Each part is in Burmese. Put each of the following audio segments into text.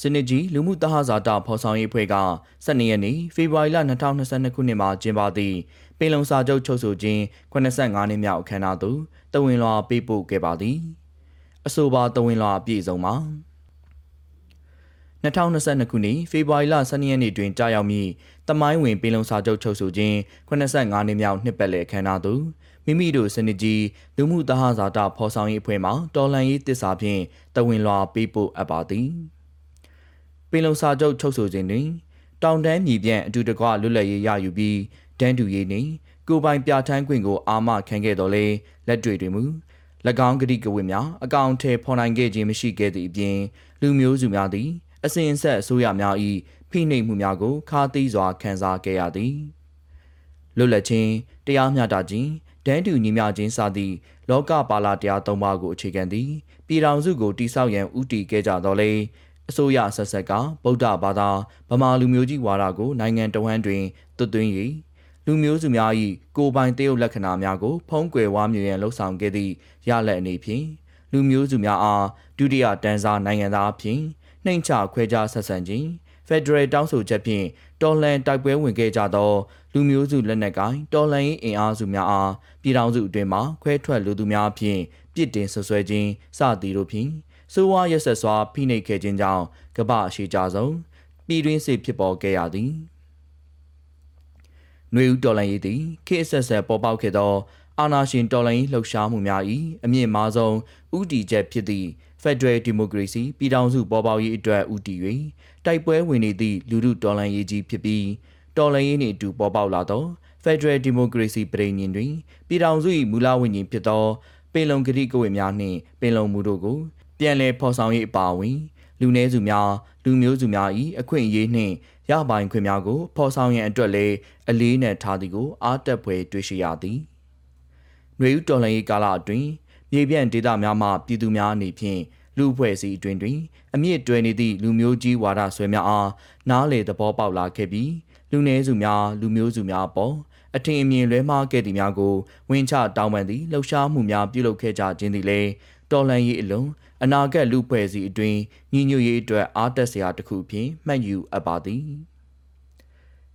စနစ်ကြီးလူမှုတဟဇာတာဖော်ဆောင်ရေးအဖွဲ့က12ရက်နေ့ဖေဖော်ဝါရီလ2022ခုနှစ်မှာကျင်းပသည့်ပင်လုံစာချုပ်ချုပ်ဆိုခြင်း85နှစ်မြောက်အခမ်းအနားသို့တဝင်လွှာပေးပို့ခဲ့ပါသည်အဆိုပါတဝင်လွှာအပြည့်အစုံမှာ2022ခုနှစ်ဖေဖော်ဝါရီလ12ရက်နေ့တွင်ကြာရောက်မည့်တမိုင်းဝင်ပင်လုံစာချုပ်ချုပ်ဆိုခြင်း85နှစ်မြောက်နှစ်ပတ်လည်အခမ်းအနားသို့မိမိတို့စနစ်ကြီးလူမှုတဟဇာတာဖော်ဆောင်ရေးအဖွဲ့မှတော်လှန်ရေးတစ္ဆာဖြင့်တဝင်လွှာပေးပို့အပ်ပါသည် ပင်လုံစာချုပ်ချုပ်ဆိုခြင်းတွင်တောင်တန်းမြေပြန့်အတူတကွလွတ်လပ်ရေးရယူပြီးတန်းတူရေးနှင့်ကိုပိုင်ပြဋ္ဌာန်းခွင့်ကိုအာမခံခဲ့တော်လဲလက်တွေ့တွင်မူ၎င်းကတိကဝတ်များအကောင့်ထဲဖော်နိုင်ခဲ့ခြင်းမရှိခဲ့သည့်အပြင်လူမျိုးစုများသည်အစဉ်အဆက်အစိုးရများ၏ဖိနှိပ်မှုများကိုခါးသီးစွာခံစားခဲ့ရသည်လွတ်လပ်ခြင်းတရားမျှတခြင်းဒန်းတူညီမျှခြင်းစသည့်လောကပါလာတရားသုံးပါးကိုအခြေခံသည်ပြည်ထောင်စုကိုတိဆောက်ရန်ဥတီခဲ့ကြတော်လဲ အစိုးရဆက်ဆက်ကဗုဒ္ဓဘာသာဗမာလူမျိုးကြီးဝါဒကိုနိုင်ငံတော်ဟန်တွင်သွတ်သွင်း၍လူမျိုးစုများ၏ကိုပိုင်တရုတ်လက္ခဏာများကိုဖုံးကွယ်ဝါမြူရန်လှုံ့ဆော်ခဲ့သည့်ရလက်အနေဖြင့်လူမျိုးစုများအားဒုတိယတန်းစားနိုင်ငံသားအဖြစ်နှိမ်ချခွဲခြားဆက်ဆံခြင်းဖက်ဒရယ်တောင်းဆိုချက်ဖြင့်တော်လှန်တိုက်ပွဲဝင်ခဲ့ကြသောလူမျိုးစုလက်နက်ကိုင်တော်လှန်ရေးအင်အားစုများအားပြည်ထောင်စုအတွင်းမှခွဲထွက်လူသူများဖြင့်ပြစ်တင်ဆွဆွဲခြင်းစသည်တို့ဖြင့် စိုးဝါရက်ဆက်စွာဖိနှိပ်ခဲ့ခြင်းကြောင့်ကမ္ဘာအရှိကြဆုံးပြည်တွင်းစစ်ဖြစ်ပေါ်ခဲ့ရသည်။နှွေဦးတော်လှန်ရေးသည်ခေတ်ဆက်ဆက်ပေါ်ပေါက်ခဲ့သောအာဏာရှင်တော်လှန်ရေးလှုပ်ရှားမှုများ၏အမြင့်မားဆုံးဥတီချက်ဖြစ်သည့် Federal Democracy ပြည်ထောင်စုပေါ်ပေါက်ရေးအတွက်ဥတီ၍တိုက်ပွဲဝင်နေသည့်လူထုတော်လှန်ရေးကြီးဖြစ်ပြီးတော်လှန်ရေးနှင့်အတူပေါ်ပေါက်လာသော Federal Democracy ပြည်ညင်တွင်ပြည်ထောင်စု၏မူလဝိညာဉ်ဖြစ်သောပင်လုံကတိကဝတ်များနှင့်ပင်လုံမှုတို့ကို ပြန်လည်ဖော်ဆောင်ရေးအပါအဝင်လူနည်းစုများလူမျိုးစုများ၏အခွင့်အရေးနှင့်ရပိုင်ခွင့်များကိုဖော်ဆောင်ရန်အတွက်လည်းအလေးနက်ထားသည်ကိုအားတက်ဖွယ်တွေ့ရှိရသည်။နှွေဦးတော်လှန်ရေးကာလအတွင်းမြေပြန့်ဒေသများမှပြည်သူများအနေဖြင့်လူအဖွဲ့အစည်းအတွင်းတွင် အမြင့်တွယ်နေသည့်လူမျိုးကြီးဝါဒဆွဲများအားနားလေသဘောပေါက်လာခဲ့ပြီးလူနည်းစုများလူမျိုးစုများအပေါ် အထင်အမြင်လွဲမှားခဲ့သည်များကိုဝင်ချတောင်းပန်သည့်လှုပ်ရှားမှုများပြုလုပ်ခဲ့ကြခြင်းသည်လည်းတော်လှန်ရေးအလုံးအနာဂတ်လူဖွဲ့စည်းအတွင်းညီညွတ်ရေးအတွက်အားတက်စရာတစ်ခုဖြင့်မှတ်ယူအပ်ပါသည်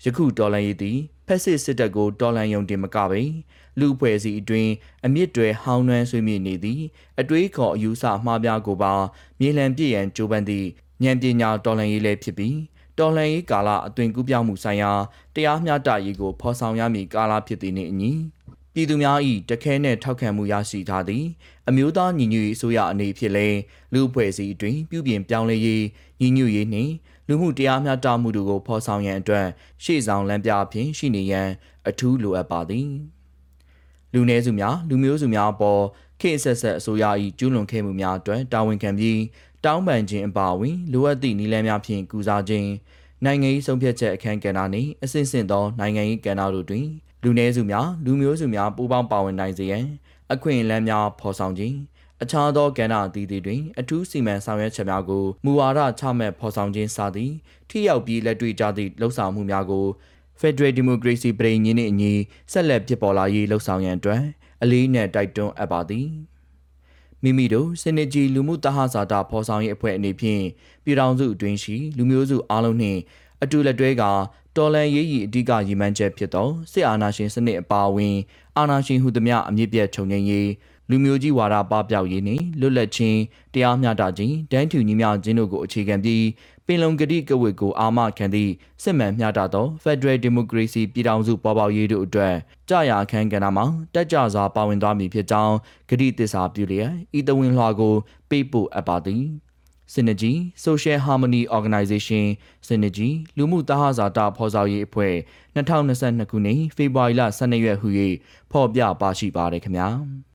ယခုတော်လှန်ရေးသည်ဖက်စစ်စစ်တပ်ကိုတော်လှန်ယုံတင်မကပင်လူဖွဲ့စည်းအတွင်းအမြင့်တွေဟောင်းနှွမ်းဆွေးမြေ့နေသည်အတွေးခေါ်အယူဆမှားပြားကိုပါမြေလံပြည့်ရန်ကြိုးပမ်းသည့်ဉာဏ်ပညာတော်လှန်ရေးလည်းဖြစ်ပြီး တော်လှန်ရေးကာလအသွင်ကူးပြောင်းမှုဆိုင်ရာတရားမျှတရေးကိုဖော်ဆောင်ရမည့်ကာလဖြစ်သည်နှင့်အညီပြည်သူများ၏တခဲနှင့်ထောက်ခံမှုရရှိထားသည်အမျိုးသားညီညွတ်ရေးအစိုးရအနေဖြင့်လည်းလူအဖွဲ့အစည်းအတွင်းပြုပြင်ပြောင်းလဲရေးညီညွတ်ရေးနှင့်လူမှုတရားမျှတမှုတို့ကိုဖော်ဆောင်ရန်အတွက်ရှေ့ဆောင်လမ်းပြအဖြစ်ရှိနေရန်အထူးလိုအပ်ပါသည်လူနည်းစုများလူမျိုးစုများအပေါ်ခေတ်ဆက်ဆက်အစိုးရ၏ကျူးလွန်ခဲ့မှုများအတွက်တာဝန်ခံပြီး တောင်းပန်ခြင်းအပါအဝင်လိုအပ်သည့်နည်းလမ်းများဖြင့်ကူစားခြင်းနိုင်ငံရေးဆုံးဖြတ်ချက်အခမ်းကဏ္ဍနှင့်အဆင့်ဆင့်သောနိုင်ငံရေးကဏ္ဍတို့တွင်လူနည်းစုများလူမျိုးစုများပူးပေါင်းပါဝင်နိုင်စေရန်အခွင့်အလမ်းများဖော်ဆောင်ခြင်းအခြားသောကဏ္ဍအသီးသီးတွင်အထူးစီမံဆောင်ရွက်ချက်များကိုမူဝါဒချမှတ်ဖော်ဆောင်ခြင်းစသည်ထိရောက်ပြီးလက်တွေ့ကျသည့်လှုပ်ဆောင်မှုများကို Federal Democracy ပြည်ညင်းနှင့်အညီဆက်လက်ဖြစ်ပေါ်လာရေးလှုပ်ဆောင်ရန်အတွက်အလေးနက်တိုက်တွန်းအပ်ပါသည် မိမိတို့စနစ်ကြီးလူမှုတဟဇာတာဖော်ဆောင်ရေးအဖွဲ့အနေဖြင့်ပြည်ထောင်စုအတွင်းရှိလူမျိုးစုအားလုံးနှင့်အတူလက်တွဲကတော်လန်ရေးဤအဓိကရည်မှန်းချက်ဖြစ်သောစစ်အာဏာရှင်စနစ်အပါအဝင်အာဏာရှင်ဟုသမျှအမြင့်ပြတ်ချုပ်ငြိမ်းရေးလူမျိုးကြီးဝါဒပပျောက်ရေးနှင့်လွတ်လပ်ခြင်းတရားမျှတခြင်းတန်းတူညီမျှခြင်းတို့ကိုအခြေခံပြီး ပင်လုံကတိကဝတ်ကိုအာမခံသည့်စစ်မှန်မျှတသော Federal Democracy ပြည်ထောင်စုပေါ်ပေါက်ရေးတို့အတွက်ကြာရအခမ်းကဏ္ဍမှာတက်ကြစွာပါဝင်သွားမည်ဖြစ်ကြောင်းကတိသစ္စာပြုလျက်ဤတဝင်းလွှာကိုပေးပို့အပ်ပါသည် Synergy Social Harmony Organization Synergy လူမှုသဟဇာတဖော်ဆောင်ရေးအဖွဲ့2022ခုနှစ်ဖေဖော်ဝါရီလ12ရက်ဟူ၍ဖော်ပြပါရှိပါတယ်ခင်ဗျာ။